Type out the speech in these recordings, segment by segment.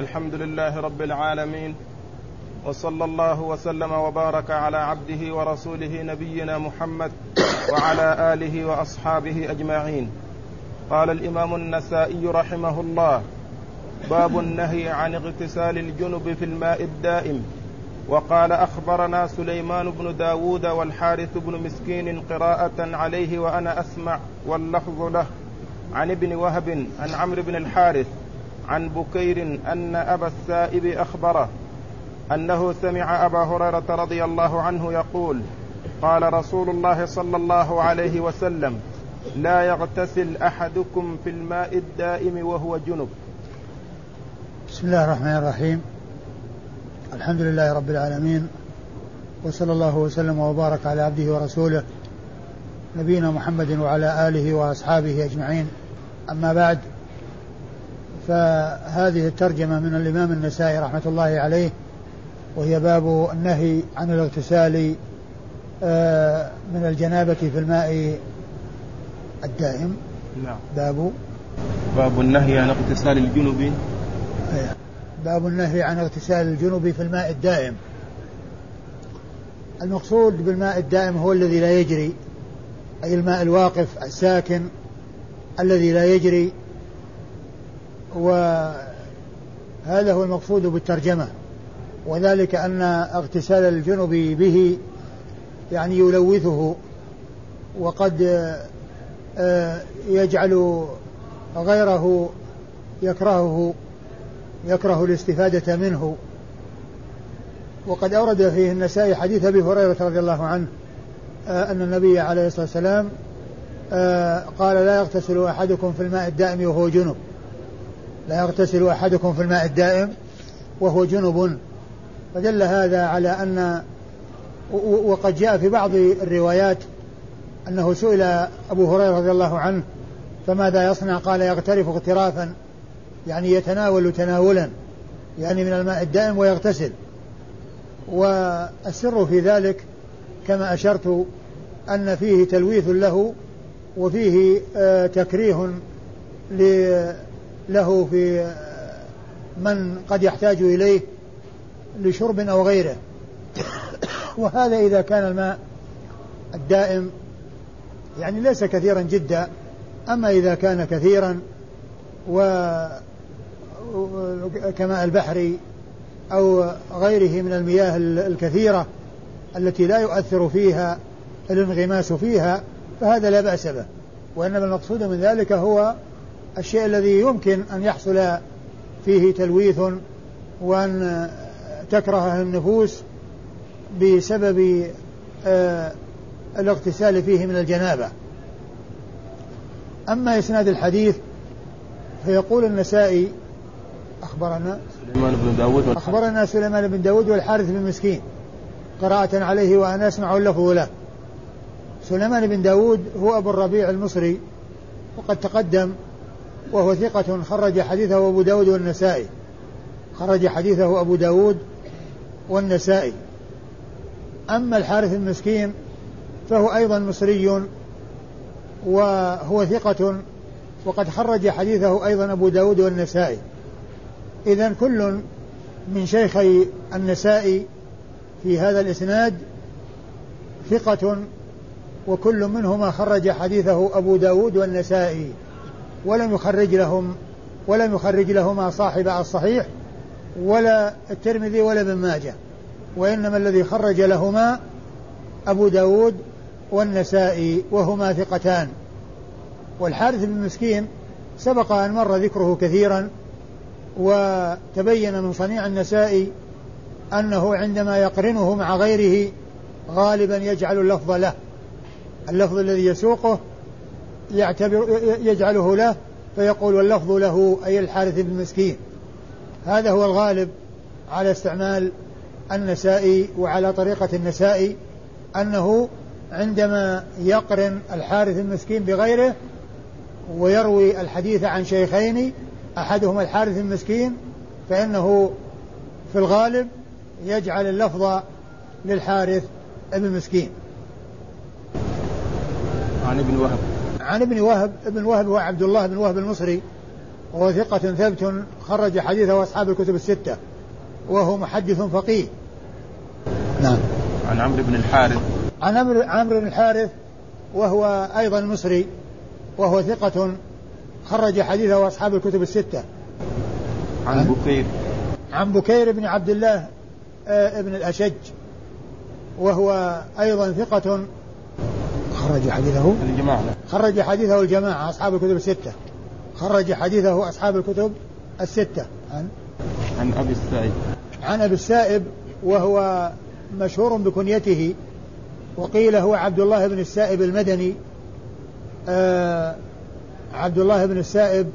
الحمد لله رب العالمين وصلى الله وسلم وبارك على عبده ورسوله نبينا محمد وعلى آله وأصحابه أجمعين. قال الإمام النسائي رحمه الله باب النهي عن اغتسال الجنب في الماء الدائم. وقال أخبرنا سليمان بن داود والحارث بن مسكين قراءة عليه وأنا أسمع واللفظ له. عن ابن وهب عن عمرو بن الحارث عن بكير أن أبا السائب أخبره أنه سمع أبا هريرة رضي الله عنه يقول قال رسول الله صلى الله عليه وسلم لا يغتسل أحدكم في الماء الدائم وهو جنب. بسم الله الرحمن الرحيم. الحمد لله رب العالمين وصلى الله وسلم وبارك على عبده ورسوله نبينا محمد وعلى آله وأصحابه أجمعين. أما بعد فهذه الترجمة من الإمام النسائي رحمة الله عليه وهي باب النهي عن الاغتسال آه، من الجنابة في الماء الدائم. نعم. باب. باب النهي عن اغتسال الجنب. باب النهي عن اغتسال الجنوب في الماء الدائم. المقصود بالماء الدائم هو الذي لا يجري أي الماء الواقف الساكن الذي لا يجري وهذا هو المقصود بالترجمة. وذلك أن اغتسال الجنب به يعني يلوثه وقد آه، يجعل غيره يكرهه يكره الاستفادة منه. وقد أورد فيه النسائي حديث أبي هريرة رضي الله عنه آه أن النبي عليه الصلاة والسلام آه قال لا يغتسل أحدكم في الماء الدائم وهو جنب. لا يغتسل أحدكم في الماء الدائم وهو جنب. فدل هذا على أن وقد جاء في بعض الروايات أنه سئل أبو هريرة رضي الله عنه فماذا يصنع؟ قال يغترف اغترافا يعني يتناول تناولا يعني من الماء الدائم ويغتسل. والسر في ذلك كما أشرت أن فيه تلويث له وفيه آه، تكريه له في من قد يحتاج إليه لشرب أو غيره. وهذا إذا كان الماء الدائم يعني ليس كثيرا جدا أما إذا كان كثيرا و كماء البحر أو غيره من المياه الكثيرة التي لا يؤثر فيها الانغماس فيها فهذا لا بأس به. وإنما المقصود من ذلك هو الشيء الذي يمكن أن يحصل فيه تلويث وأن تكرهه النفوس بسبب آه الاغتسال فيه من الجنابة. أما إسناد الحديث فيقول النسائي أخبرنا سليمان بن داود أخبرنا سليمان بن داود والحارث بن مسكين قراءة عليه وأنا أسمع اللفظ له. سليمان بن داود هو أبو الربيع المصري وقد تقدم وهو ثقة خرج حديثه أبو داود والنسائي. خرج حديثه أبو داود والنسائي. أما الحارث المسكين فهو أيضا مصري وهو ثقة وقد خرج حديثه أيضا أبو داود والنسائي. إذا كل من شيخي النسائي في هذا الإسناد ثقة وكل منهما خرج حديثه أبو داود والنسائي. ولم يخرج لهم ولم يخرج لهما صاحب الصحيح ولا الترمذي ولا ابن ماجه وإنما الذي خرج لهما أبو داود والنسائي وهما ثقتان. والحارث بن مسكين سبق أن مر ذكره كثيرا وتبين من صنيع النسائي أنه عندما يقرنه مع غيره غالبا يجعل اللفظ له اللفظ الذي يسوقه يعتبر يجعله له فيقول واللفظ له أي الحارث بن مسكين هذا هو الغالب على استعمال النسائي وعلى طريقة النسائي أنه عندما يقرن الحارث المسكين بغيره ويروي الحديث عن شيخين أحدهما الحارث المسكين فإنه في الغالب يجعل اللفظ للحارث ابن مسكين عن ابن وهب. عن ابن وهب ابن وهب هو عبد الله بن وهب المصري وهو ثقة ثبت خرج حديثه أصحاب الكتب الستة وهو محدث فقيه. نعم. عن عمرو بن الحارث. عن عمرو بن الحارث وهو أيضا مصري وهو ثقة خرج حديثه أصحاب الكتب الستة. عن بكير. عن بكير بن عبد الله آه، ابن الأشج وهو أيضا ثقة خرج حديثه. الجماعة. خرج حديثه الجماعة أصحاب الكتب الستة. خرج حديثه أصحاب الكتب الستة. عن؟ عن أبي السائب. عن أبي السائب وهو مشهور بكنيته. وقيل هو عبد الله بن السائب المدني. آه عبد الله بن السائب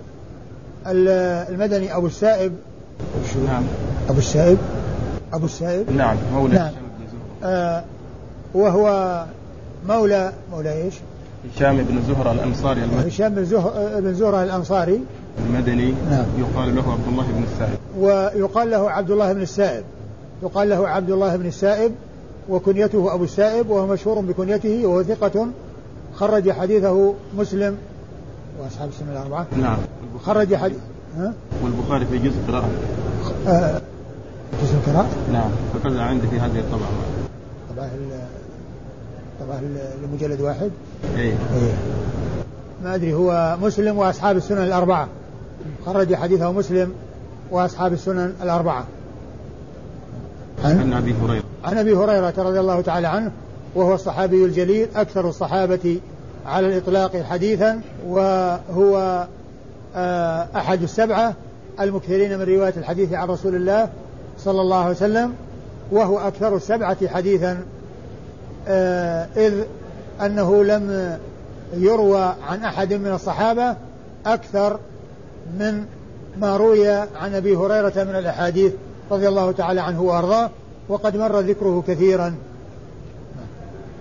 المدني أبو السائب. نعم. أبو السائب؟ أبو السائب؟ نعم مولى. نعم. آه وهو مولى مولى إيش؟ هشام بن زهرة الأنصاري المدني. هشام بن زهرة بن زهرة الأنصاري. المدني. نعم. يقال له عبد الله بن السائب. ويقال له عبد الله بن السائب. يقال له عبد الله بن السائب وكنيته أبو السائب وهو مشهور بكنيته وهو ثقة خرج حديثه مسلم. وأصحاب السنة الأربعة. نعم. خرج حديث ها؟ والبخاري في جزء قراءة. آه جزء القراءة؟ نعم. فكذا عندي في هذه الطبعة. طبعة طبعة لمجلد واحد؟ إيه. إيه. ما أدري هو مسلم وأصحاب السنن الأربعة. خرج حديثه مسلم وأصحاب السنن الأربعة. عن, عن أبي هريرة. عن أبي هريرة رضي الله تعالى عنه وهو الصحابي الجليل أكثر الصحابة على الإطلاق حديثا وهو آه، أحد السبعة المكثرين من رواية الحديث عن رسول الله صلى الله عليه وسلم وهو أكثر السبعة حديثا إذ أنه لم يروى عن أحد من الصحابة أكثر من ما روي عن أبي هريرة من الأحاديث رضي الله تعالى عنه وأرضاه وقد مر ذكره كثيرا.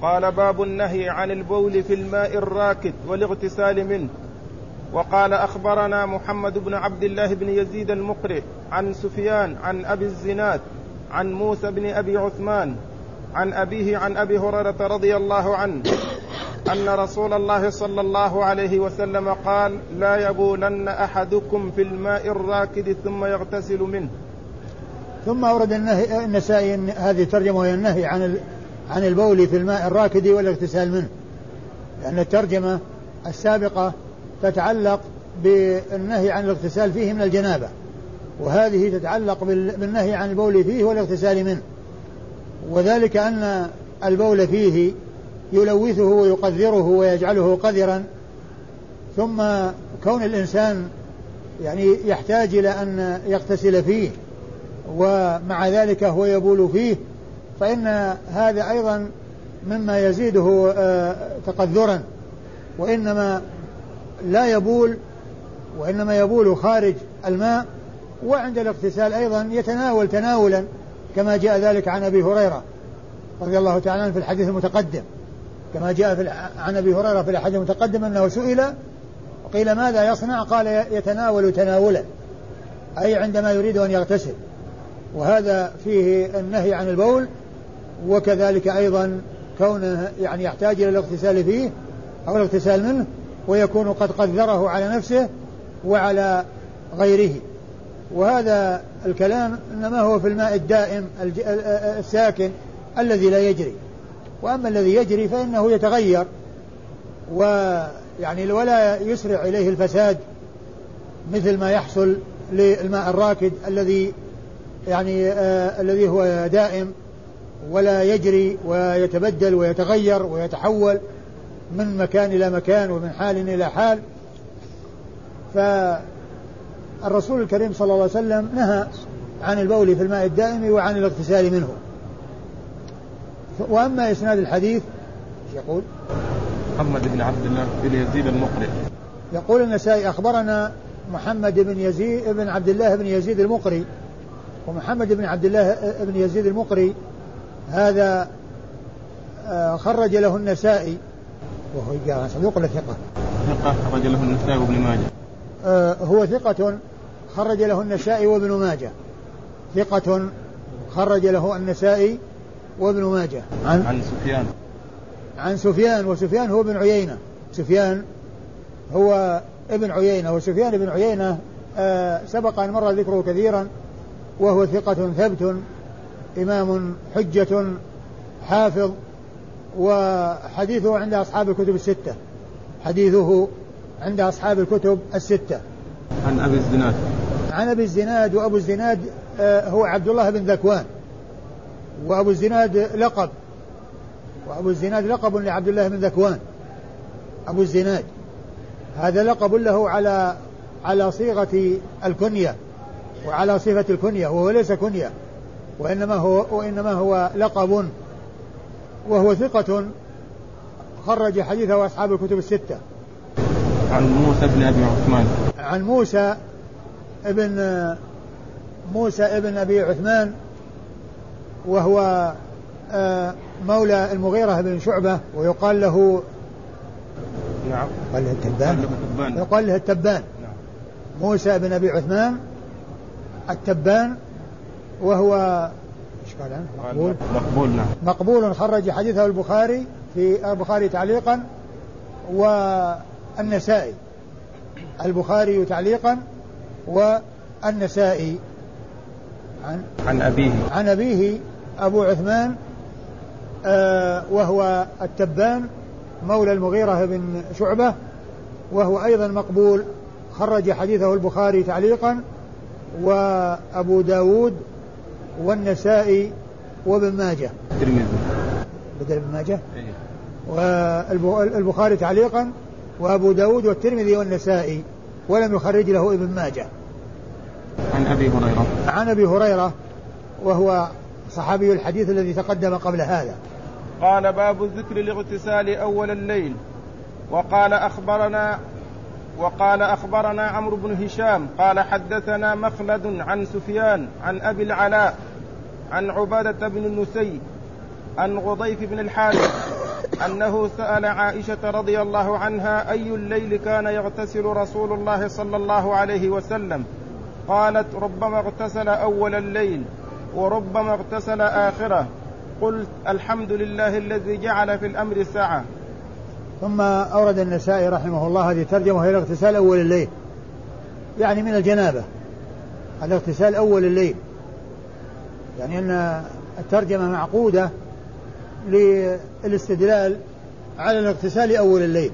قال باب النهي عن البول في الماء الراكد والاغتسال منه. وقال أخبرنا محمد بن عبد الله بن يزيد المقرئ عن سفيان عن أبي الزناد عن موسى بن أبي عثمان عن أبيه عن أبي هريرة رضي الله عنه أن رسول الله صلى الله عليه وسلم قال لا يبولن أحدكم في الماء الراكد ثم يغتسل منه. ثم أورد النهي النسائي هذه الترجمة وهي النهي عن عن البول في الماء الراكد والاغتسال منه. لأن الترجمة السابقة تتعلق بالنهي عن الاغتسال فيه من الجنابة وهذه تتعلق بالنهي عن البول فيه والاغتسال منه. وذلك أن البول فيه يلوثه ويقذره ويجعله قذرا ثم كون الإنسان يعني يحتاج إلى أن يغتسل فيه ومع ذلك هو يبول فيه فإن هذا أيضا مما يزيده آه، تقذرا. وإنما لا يبول وإنما يبول خارج الماء وعند الاغتسال أيضا يتناول تناولا. كما جاء ذلك عن أبي هريرة رضي الله تعالى عنه في الحديث المتقدم. كما جاء في عن أبي هريرة في الحديث المتقدم أنه سئل وقيل ماذا يصنع؟ قال يتناول تناولا أي عندما يريد أن يغتسل. وهذا فيه النهي عن البول وكذلك أيضا كونه يعني يحتاج إلى الاغتسال فيه أو الاغتسال منه ويكون قد قدره على نفسه وعلى غيره. وهذا الكلام إنما هو في الماء الدائم الساكن الذي لا يجري. وأما الذي يجري فإنه يتغير ويعني ولا يسرع إليه الفساد مثل ما يحصل للماء الراكد الذي يعني آه الذي هو دائم ولا يجري ويتبدل ويتغير ويتحول من مكان إلى مكان ومن حال إلى حال. ف الرسول الكريم صلى الله عليه وسلم نهى عن البول في الماء الدائم وعن الاغتسال منه. وأما إسناد الحديث يقول محمد بن عبد الله بن يزيد المقرئ. يقول النسائي أخبرنا محمد بن يزيد بن عبد الله بن يزيد المقري ومحمد بن عبد الله بن يزيد المقري هذا آه، خرج له النسائي. وهو صدوق ولا ثقة؟ ثقة خرج له النسائي وابن ماجه. آه، هو ثقة خرج له النسائي وابن ماجه. ثقة خرج له النسائي وابن ماجه. عن عن سفيان. عن سفيان وسفيان هو ابن عيينة. سفيان هو ابن عيينة وسفيان بن عيينة آه سبق أن مر ذكره كثيرا وهو ثقة ثبت إمام حجة حافظ وحديثه عند أصحاب الكتب الستة. حديثه عند أصحاب الكتب الستة. عن أبي الزناد. عن أبي الزناد وأبو الزناد آه، هو عبد الله بن ذكوان. وأبو الزناد لقب. وأبو الزناد لقب لعبد الله بن ذكوان. أبو الزناد. هذا لقب له على على صيغة الكنية وعلى صفة الكنية وهو ليس كنية وإنما هو وإنما هو لقب وهو ثقة خرج حديثه أصحاب الكتب الستة. عن موسى بن أبي عثمان. عن موسى ابن موسى ابن أبي عثمان وهو آه، مولى المغيرة بن شعبة ويقال له نعم. يقال له التبان. يقال له التبان. نعم. موسى بن أبي عثمان التبان وهو إيش قال عنه؟ مقبول. مقبول نعم. مقبول خرج حديثه البخاري في البخاري تعليقا والنسائي. البخاري تعليقا والنسائي. عن عن أبيه. عن أبيه أبو عثمان آه وهو التبان مولى المغيرة بن شعبة وهو أيضا مقبول. خرج حديثه البخاري تعليقا وأبو داود والنسائي وابن ماجه. الترمذي. بدل ابن ماجه. إيه. والبخاري تعليقا وأبو داود والترمذي والنسائي. ولم يخرج له ابن ماجه. عن أبي هريرة. عن أبي هريرة وهو صحابي الحديث الذي تقدم قبل هذا. قال باب ذكر الاغتسال أول الليل. وقال أخبرنا وقال أخبرنا عمرو بن هشام قال حدثنا مخلد عن سفيان عن أبي العلاء عن عبادة بن النسي عن غضيف بن الحارث أنه سأل عائشة رضي الله عنها أي الليل كان يغتسل رسول الله صلى الله عليه وسلم؟ قالت ربما اغتسل أول الليل وربما اغتسل آخره. قلت الحمد لله الذي جعل في الأمر سعة ثم أورد النسائي رحمه الله هذه الترجمة وهي الاغتسال أول الليل. يعني من الجنابة. الاغتسال أول الليل. يعني أن الترجمة معقودة. للاستدلال على الاغتسال أول الليل.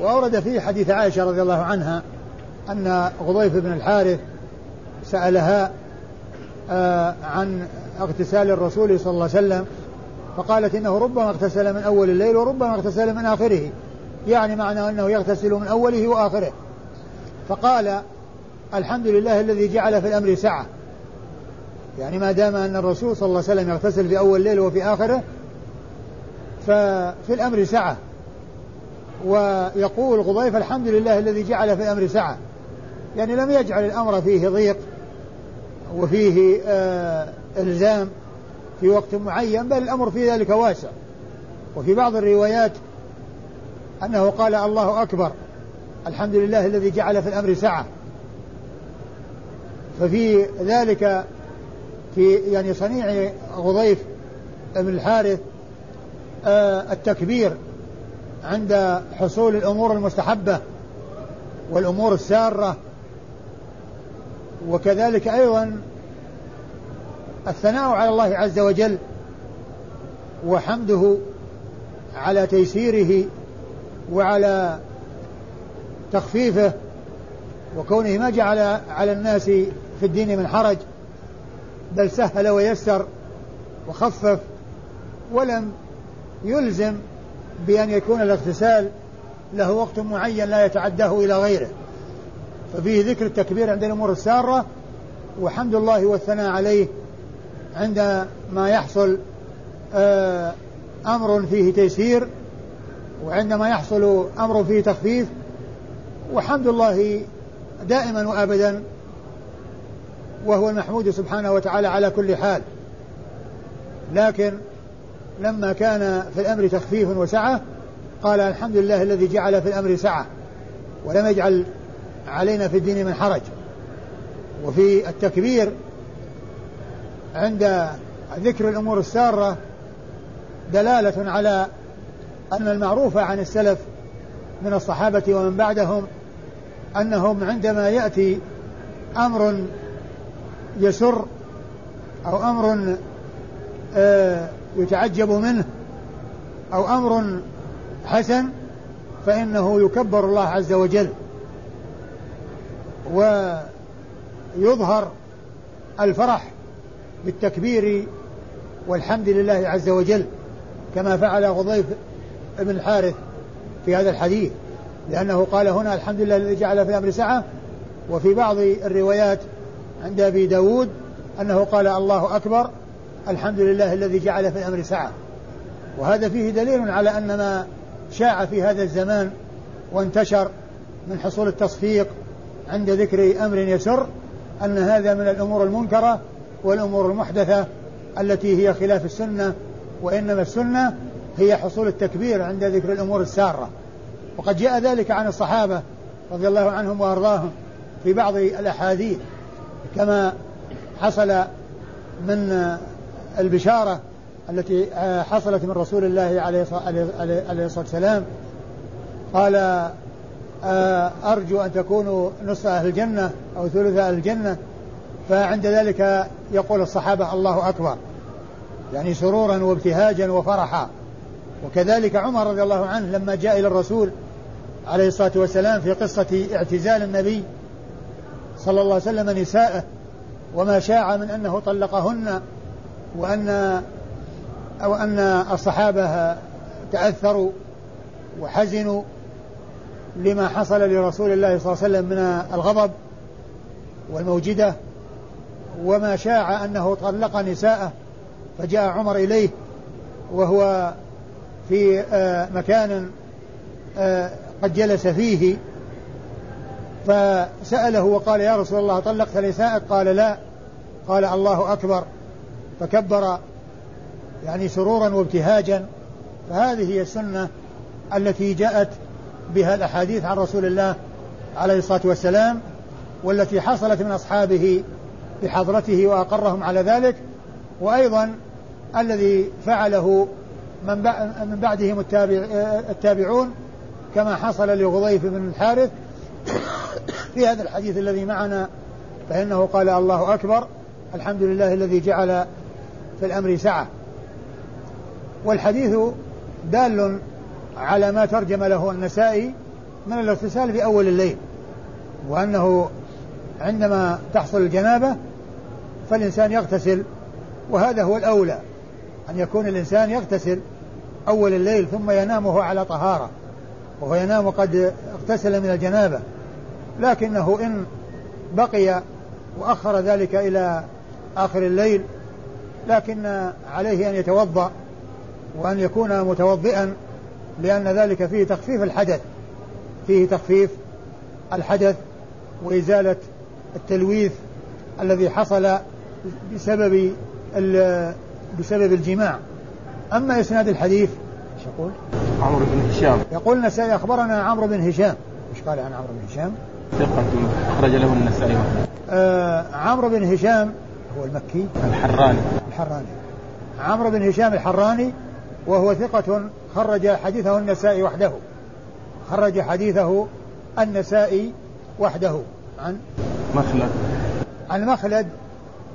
وأورد فيه حديث عائشة رضي الله عنها أن غضيف بن الحارث سألها آه، عن اغتسال الرسول صلى الله عليه وسلم فقالت إنه ربما اغتسل من أول الليل وربما اغتسل من آخره. يعني معنى أنه يغتسل من أوله وآخره. فقال الحمد لله الذي جعل في الأمر سعة. يعني ما دام أن الرسول صلى الله عليه وسلم يغتسل في أول الليل وفي آخره ففي الأمر سعة. ويقول غضيف الحمد لله الذي جعل في الأمر سعة. يعني لم يجعل الأمر فيه ضيق وفيه آه إلزام في وقت معين بل الأمر في ذلك واسع. وفي بعض الروايات أنه قال الله أكبر الحمد لله الذي جعل في الأمر سعة. ففي ذلك في يعني صنيع غضيف بن الحارث التكبير عند حصول الأمور المستحبة والأمور السارة. وكذلك أيضا الثناء على الله عز وجل وحمده على تيسيره وعلى تخفيفه وكونه ما جعل على الناس في الدين من حرج بل سهل ويسر وخفف ولم يلزم بأن يكون الاغتسال له وقت معين لا يتعداه إلى غيره. ففيه ذكر التكبير عند الأمور السارة وحمد الله والثناء عليه عندما يحصل آه، أمر فيه تيسير وعندما يحصل أمر فيه تخفيف وحمد الله دائما وأبدا وهو المحمود سبحانه وتعالى على كل حال. لكن لما كان في الأمر تخفيف وسعة قال الحمد لله الذي جعل في الأمر سعة ولم يجعل علينا في الدين من حرج. وفي التكبير عند ذكر الأمور السارة دلالة على أن المعروف عن السلف من الصحابة ومن بعدهم أنهم عندما يأتي أمر يسر أو أمر آه، يتعجب منه أو أمر حسن فإنه يكبر الله عز وجل ويظهر الفرح بالتكبير والحمد لله عز وجل كما فعل غضيف بن الحارث في هذا الحديث لأنه قال هنا الحمد لله الذي جعل في الأمر سعة وفي بعض الروايات عند أبي داود أنه قال الله أكبر الحمد لله الذي جعل في الأمر سعة وهذا فيه دليل على أن ما شاع في هذا الزمان وانتشر من حصول التصفيق عند ذكر أمر يسر أن هذا من الأمور المنكرة والأمور المحدثة التي هي خلاف السنة وإنما السنة هي حصول التكبير عند ذكر الأمور السارة. وقد جاء ذلك عن الصحابة رضي الله عنهم وأرضاهم في بعض الأحاديث كما حصل من البشارة التي حصلت من رسول الله عليه الصلاة والسلام. قال أرجو أن تكونوا نصف أهل الجنة أو ثلث أهل الجنة. فعند ذلك يقول الصحابة الله أكبر. يعني سرورا وابتهاجا وفرحا. وكذلك عمر رضي الله عنه لما جاء إلى الرسول عليه الصلاة والسلام في قصة اعتزال النبي صلى الله عليه وسلم نساءه وما شاع من أنه طلقهن وأن أو أن الصحابة تأثروا وحزنوا لما حصل لرسول الله صلى الله عليه وسلم من الغضب والموجدة وما شاع أنه طلق نساءه فجاء عمر إليه وهو في آه، مكان آه، قد جلس فيه فسأله وقال يا رسول الله طلقت نساءك؟ قال لا. قال الله أكبر. فكبر يعني سرورا وابتهاجا فهذه هي السنة التي جاءت بها الأحاديث عن رسول الله عليه الصلاة والسلام والتي حصلت من أصحابه بحضرته وأقرهم على ذلك وأيضا الذي فعله من من بعدهم التابع التابعون كما حصل لغضيف بن الحارث. في هذا الحديث الذي معنا فإنه قال الله أكبر الحمد لله الذي جعل في الأمر سعة والحديث دال على ما ترجم له النسائي من الاغتسال في أول الليل وأنه عندما تحصل الجنابة فالإنسان يغتسل وهذا هو الأولى أن يكون الإنسان يغتسل أول الليل ثم ينام وهو على طهارة وهو ينام قد اغتسل من الجنابة. لكنه إن بقي وأخر ذلك إلى آخر الليل لكن عليه أن يتوضأ وأن يكون متوضئا لأن ذلك فيه تخفيف الحدث. فيه تخفيف الحدث وإزالة التلويث الذي حصل بسبب بسبب الجماع. أما إسناد الحديث إيش يقول؟ عمرو بن هشام. يقول النسائي أخبرنا عمرو بن هشام. إيش قال عن عمرو بن هشام؟ ثقة أخرج له النسائي. آه عمرو بن هشام هو المكي. الحراني. الحراني. عمرو بن هشام الحراني وهو ثقة خرج حديثه النسائي وحده. خرج حديثه النسائي وحده. عن مخلد. عن مخلد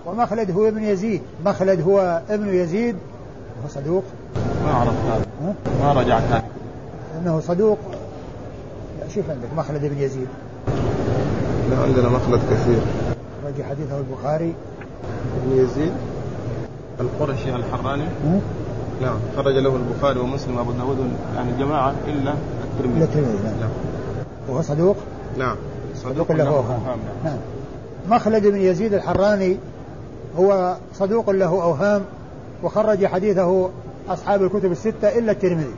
ومخلد هو ابن يزيد. مخلد هو ابن يزيد. وهو صدوق. ما عرفت هذا. ما رجعت هذا إنه صدوق. لا شوف عندك مخلد بن يزيد. لا عندنا مخلد كثير. خرج حديثه البخاري. ابن يزيد القرشي الحراني. نعم. خرج له البخاري ومسلم وأبو داود يعني جماعة إلا الترمذي. الترمذي نعم. نعم. وهو صدوق؟ نعم. صدوق له أوهام. نعم. مخلد بن يزيد الحراني؟ هو صدوق له أوهام وخرج حديثه أصحاب الكتب الستة إلا الترمذي.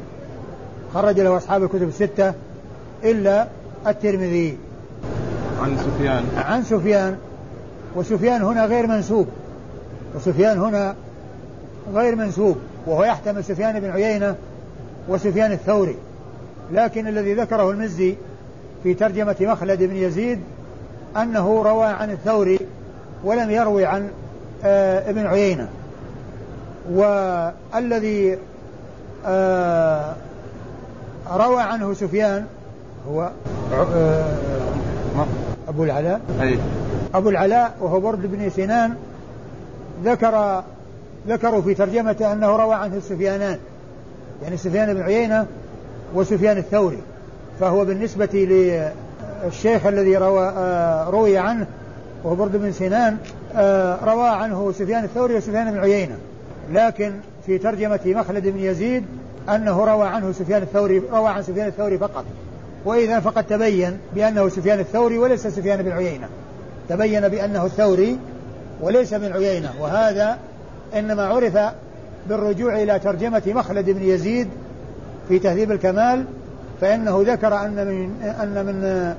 خرج له أصحاب الكتب الستة إلا الترمذي. عن سفيان. عن سفيان. وسفيان هنا غير منسوب. وسفيان هنا غير منسوب وهو يحتمل سفيان بن عيينة وسفيان الثوري. لكن الذي ذكره المزي في ترجمة مخلد بن يزيد أنه روى عن الثوري ولم يروي عن آه ابن عيينة. والذي آه روى عنه سفيان هو آه أبو العلاء. أبو العلاء وهو برد بن سنان ذكر ذكروا في ترجمته أنه روى عنه السفيانان يعني سفيان بن عيينة وسفيان الثوري فهو بالنسبة للشيخ الذي روى آه، روي عنه وهو برد بن سنان آه، روى عنه سفيان الثوري وسفيان بن عيينة. لكن في ترجمة مخلد بن يزيد أنه روى عنه سفيان الثوري روى عن سفيان الثوري فقط. وإذا فقد تبين بأنه سفيان الثوري وليس سفيان بن عيينة. تبين بأنه الثوري وليس بن عيينة. وهذا إنما عرف بالرجوع إلى ترجمة مخلد بن يزيد في تهذيب الكمال فإنه ذكر أن من أن من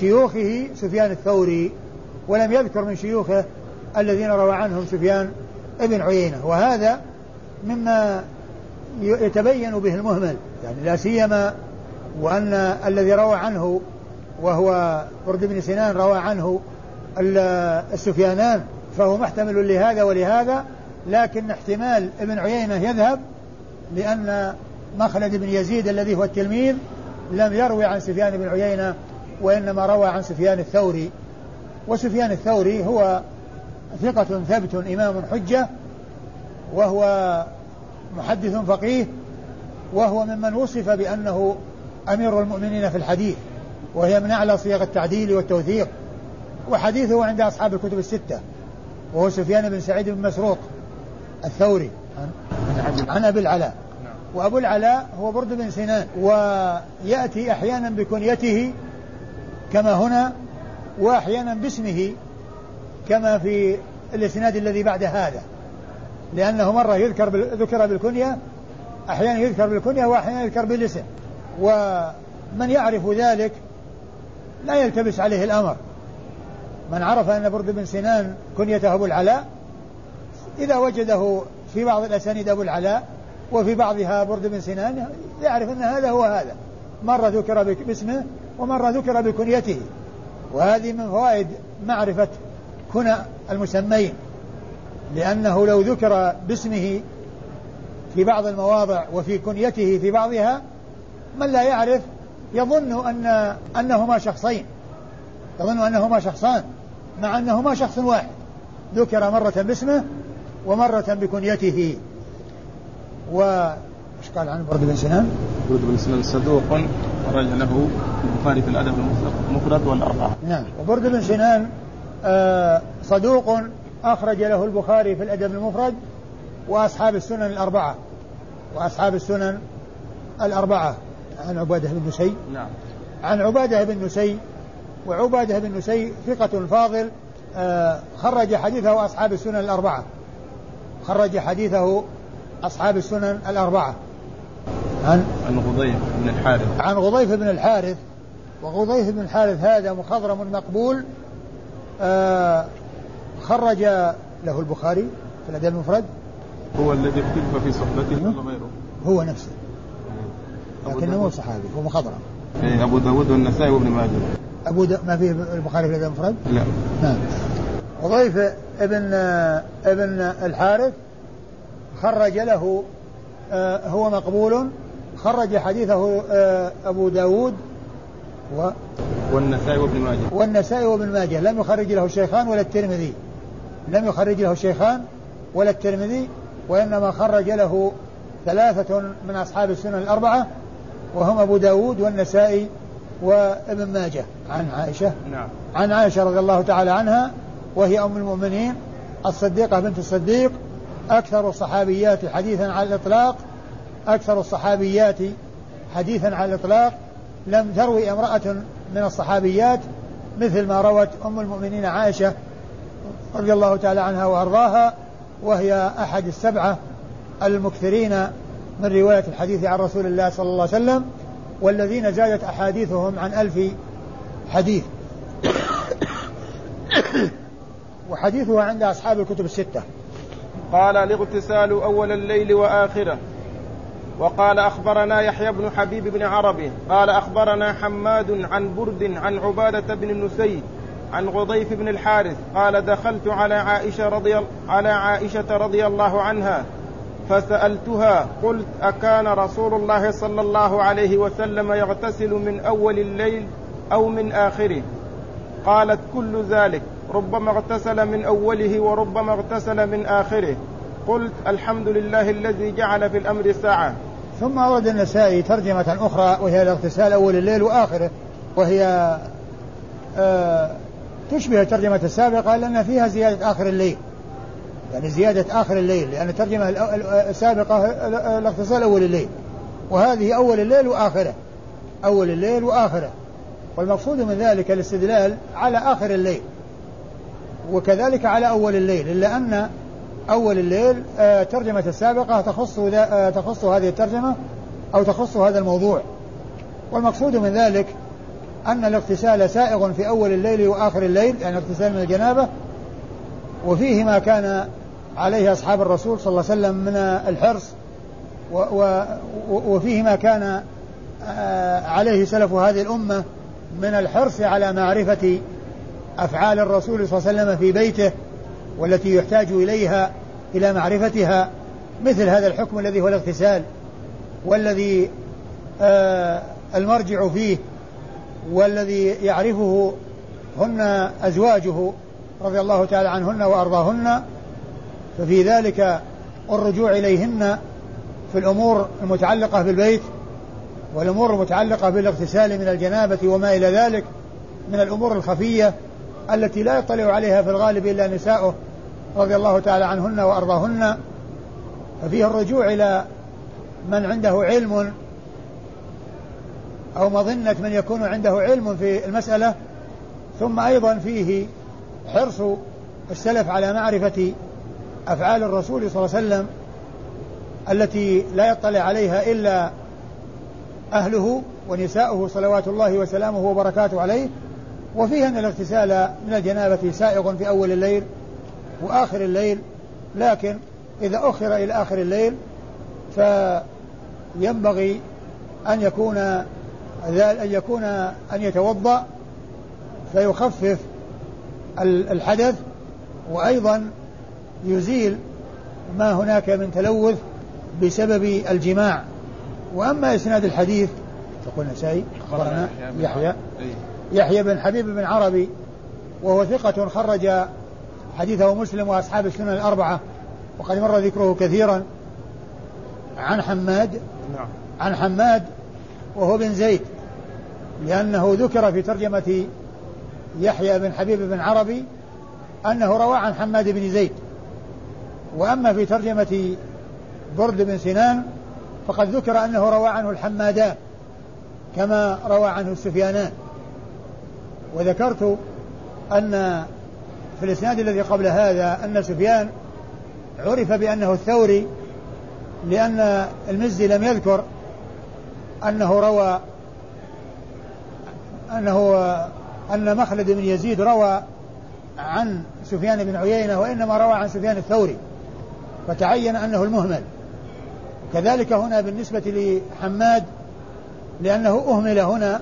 شيوخه سفيان الثوري ولم يذكر من شيوخه الذين روى عنهم سفيان ابن عيينة. وهذا مما يتبين به المهمل. يعني لا سيما وأن الذي روى عنه وهو برد بن سنان روى عنه السفيانان. فهو محتمل لهذا ولهذا لكن احتمال ابن عيينة يذهب لأن مخلد بن يزيد الذي هو التلميذ لم يروي عن سفيان بن عيينة وإنما روى عن سفيان الثوري. وسفيان الثوري هو ثقة ثبت إمام حجة وهو محدث فقيه وهو ممن وصف بأنه أمير المؤمنين في الحديث وهي من أعلى صيغ التعديل والتوثيق وحديثه عند أصحاب الكتب الستة. وهو سفيان بن سعيد بن مسروق الثوري. عن, أبي العلاء. وأبو العلاء هو برد بن سنان. ويأتي أحيانا بكنيته كما هنا وأحيانا باسمه كما في الإسناد الذي بعد هذا. لأنه مرة يذكر ذكر بالكنية أحيانا يذكر بالكنية وأحيانا يذكر بالاسم. ومن يعرف ذلك لا يلتبس عليه الأمر. من عرف أن برد بن سنان كنيته أبو العلاء إذا وجده في بعض الأسانيد أبو العلاء وفي بعضها برد بن سنان يعرف أن هذا هو هذا. مرة ذكر باسمه ومرة ذكر بكنيته. وهذه من فوائد معرفة كنى المسمين لأنه لو ذكر باسمه في بعض المواضع وفي كنيته في بعضها من لا يعرف يظن أن أنهما شخصين. يظن أنهما شخصان. مع أنهما شخص واحد. ذكر مرة باسمه ومرة بكنيته. و إيش قال عن برد بن سنان؟ برد بن سنان صدوق خرج له البخاري في الأدب المفرد والأربعة. نعم. وبرد بن سنان آه صدوق أخرج له البخاري في الأدب المفرد وأصحاب السنن الأربعة. وأصحاب السنن الأربعة. عن عبادة بن نسي. نعم. عن عبادة بن نسي وعبادة بن نسي ثقة فاضل آه خرج حديثه أصحاب السنن الأربعة. خرج حديثه أصحاب السنن الأربعة. عن؟ عن غضيف بن الحارث. عن غضيف بن الحارث. وغضيف بن الحارث هذا مخضرم مقبول آه خرج له البخاري في الأدب المفرد. هو الذي اختلف في صحبته ولا غيره؟ هو نفسه. لكنه صحابي هو مخضرم. إيه أبو داود والنسائي وابن ماجه. أبو دا ما فيه البخاري في الأدب المفرد؟ لا نعم. وضيف ابن ابن الحارث خرج له آه، هو مقبول خرج حديثه آه، أبو داود و والنسائي وابن ماجه. والنسائي وابن ماجه. لم يخرج له الشيخان ولا الترمذي. لم يخرج له الشيخان ولا الترمذي وإنما خرج له ثلاثة من أصحاب السنن الأربعة وهم أبو داود والنسائي وابن ماجه عن عائشة. نعم. عن عائشة رضي الله تعالى عنها وهي أم المؤمنين الصديقة بنت الصديق. أكثر الصحابيات حديثا على الإطلاق أكثر الصحابيات حديثا على الإطلاق. لم تروي امرأة من الصحابيات مثل ما روت أم المؤمنين عائشة رضي الله تعالى عنها وأرضاها وهي أحد السبعة المكثرين من رواية الحديث عن رسول الله صلى الله عليه وسلم. والذين زادت أحاديثهم عن ألف حديث. وحديثها عند أصحاب الكتب الستة. قال الاغتسال أول الليل وآخره. وقال أخبرنا يحيى بن حبيب بن عربي قال أخبرنا حماد عن برد عن عبادة بن النسي عن غضيف بن الحارث. قال دخلت على عائشة رضي على عائشة رضي الله عنها. فسألتها قلت أكان رسول الله صلى الله عليه وسلم يغتسل من أول الليل أو من آخره؟ قالت كل ذلك ربما اغتسل من أوله وربما اغتسل من آخره. قلت الحمد لله الذي جعل في الأمر ساعة. ثم أورد النسائي ترجمة أخرى وهي الاغتسال أول الليل وآخره وهي آه تشبه الترجمة السابقة لأن فيها زيادة آخر الليل. يعني زيادة آخر الليل لأن الترجمة السابقة الاغتسال أول الليل وهذه أول الليل وآخره أول الليل وآخره. والمقصود من ذلك الاستدلال على آخر الليل وكذلك على أول الليل إلا أن أول الليل آه، ترجمة السابقة تخص آه، تخص هذه الترجمة أو تخص هذا الموضوع. والمقصود من ذلك أن الاغتسال سائغ في أول الليل وآخر الليل يعني اغتسال من الجنابة وفيه ما كان عليه أصحاب الرسول صلى الله عليه وسلم من الحرص وفيه ما كان آه، عليه سلف هذه الأمة من الحرص على معرفة أفعال الرسول صلى الله عليه وسلم في بيته والتي يحتاج إليها إلى معرفتها مثل هذا الحكم الذي هو الاغتسال والذي آه المرجع فيه والذي يعرفه هن أزواجه رضي الله تعالى عنهن وأرضاهن ففي ذلك الرجوع إليهن في الأمور المتعلقة بالبيت والأمور المتعلقة بالاغتسال من الجنابة وما إلى ذلك من الأمور الخفية التي لا يطلع عليها في الغالب إلا نساؤه رضي الله تعالى عنهن وأرضاهن. ففيه الرجوع إلى من عنده علم أو مظنة من يكون عنده علم في المسألة ثم أيضا فيه حرص السلف على معرفة أفعال الرسول صلى الله عليه وسلم التي لا يطلع عليها إلا أهله ونساؤه صلوات الله وسلامه وبركاته عليه وفيه أن الاغتسال من الجنابة سائغ في أول الليل وآخر الليل لكن إذا أخر إلى آخر الليل فينبغي أن يكون أن يكون أن يتوضأ فيخفف الحدث وأيضا يزيل ما هناك من تلوث بسبب الجماع. وأما إسناد الحديث تقول نسائي أخبرنا يحيى يحيى بن حبيب بن عربي وهو ثقة خرج حديثه مسلم وأصحاب السنن الأربعة وقد مر ذكره كثيرا. عن حماد نعم. عن حماد وهو بن زيد لأنه ذكر في ترجمة يحيى بن حبيب بن عربي أنه روى عن حماد بن زيد. وأما في ترجمة برد بن سنان فقد ذكر أنه روى عنه الحمادان كما روى عنه السفيانان. وذكرت أن في الإسناد الذي قبل هذا أن سفيان عرف بأنه الثوري لأن المزي لم يذكر أنه روى أنه أن مخلد بن يزيد روى عن سفيان بن عيينة وإنما روى عن سفيان الثوري. فتعين أنه المهمل. كذلك هنا بالنسبة لحماد لأنه أهمل هنا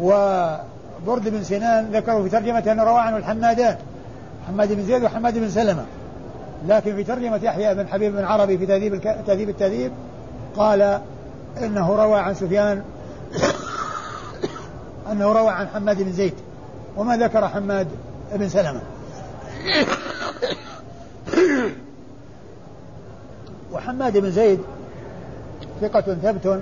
وبرد بن سنان ذكروا في ترجمة أنه روى عنه الحمادان حماد بن زيد وحماد بن سلمة. لكن في ترجمة يحيى بن حبيب بن عربي في تهذيب الك... تهذيب التهذيب قال إنه روى عن سفيان أنه روى عن حماد بن زيد وما ذكر حماد بن سلمة. وحماد بن زيد ثقة ثبت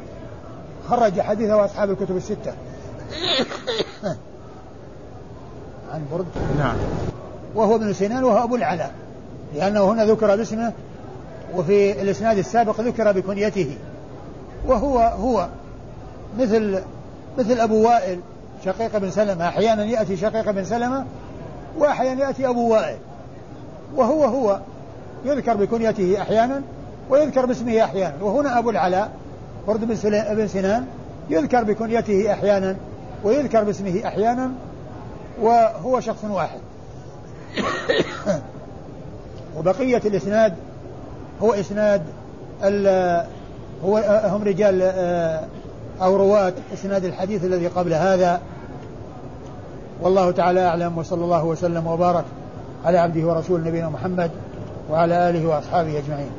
خرج حديثه أصحاب الكتب الستة. عن برد. نعم. وهو ابن سنان وهو أبو العلاء لأنه هنا ذكر باسمه وفي الإسناد السابق ذكر بكنيته. وهو هو مثل مثل أبو وائل شقيق بن سلمة. أحيانا يأتي شقيق بن سلمة وأحيانا يأتي أبو وائل. وهو هو يذكر بكنيته أحيانا ويذكر باسمه أحيانا. وهنا أبو العلاء برد بن سنان يذكر بكنيته أحيانا ويذكر باسمه أحيانا وهو شخص واحد. وبقية الإسناد هو إسناد هو هم رجال آه، أو رواة إسناد الحديث الذي قبل هذا. والله تعالى أعلم وصلى الله وسلم وبارك على عبده ورسول نبينا محمد وعلى آله وأصحابه أجمعين.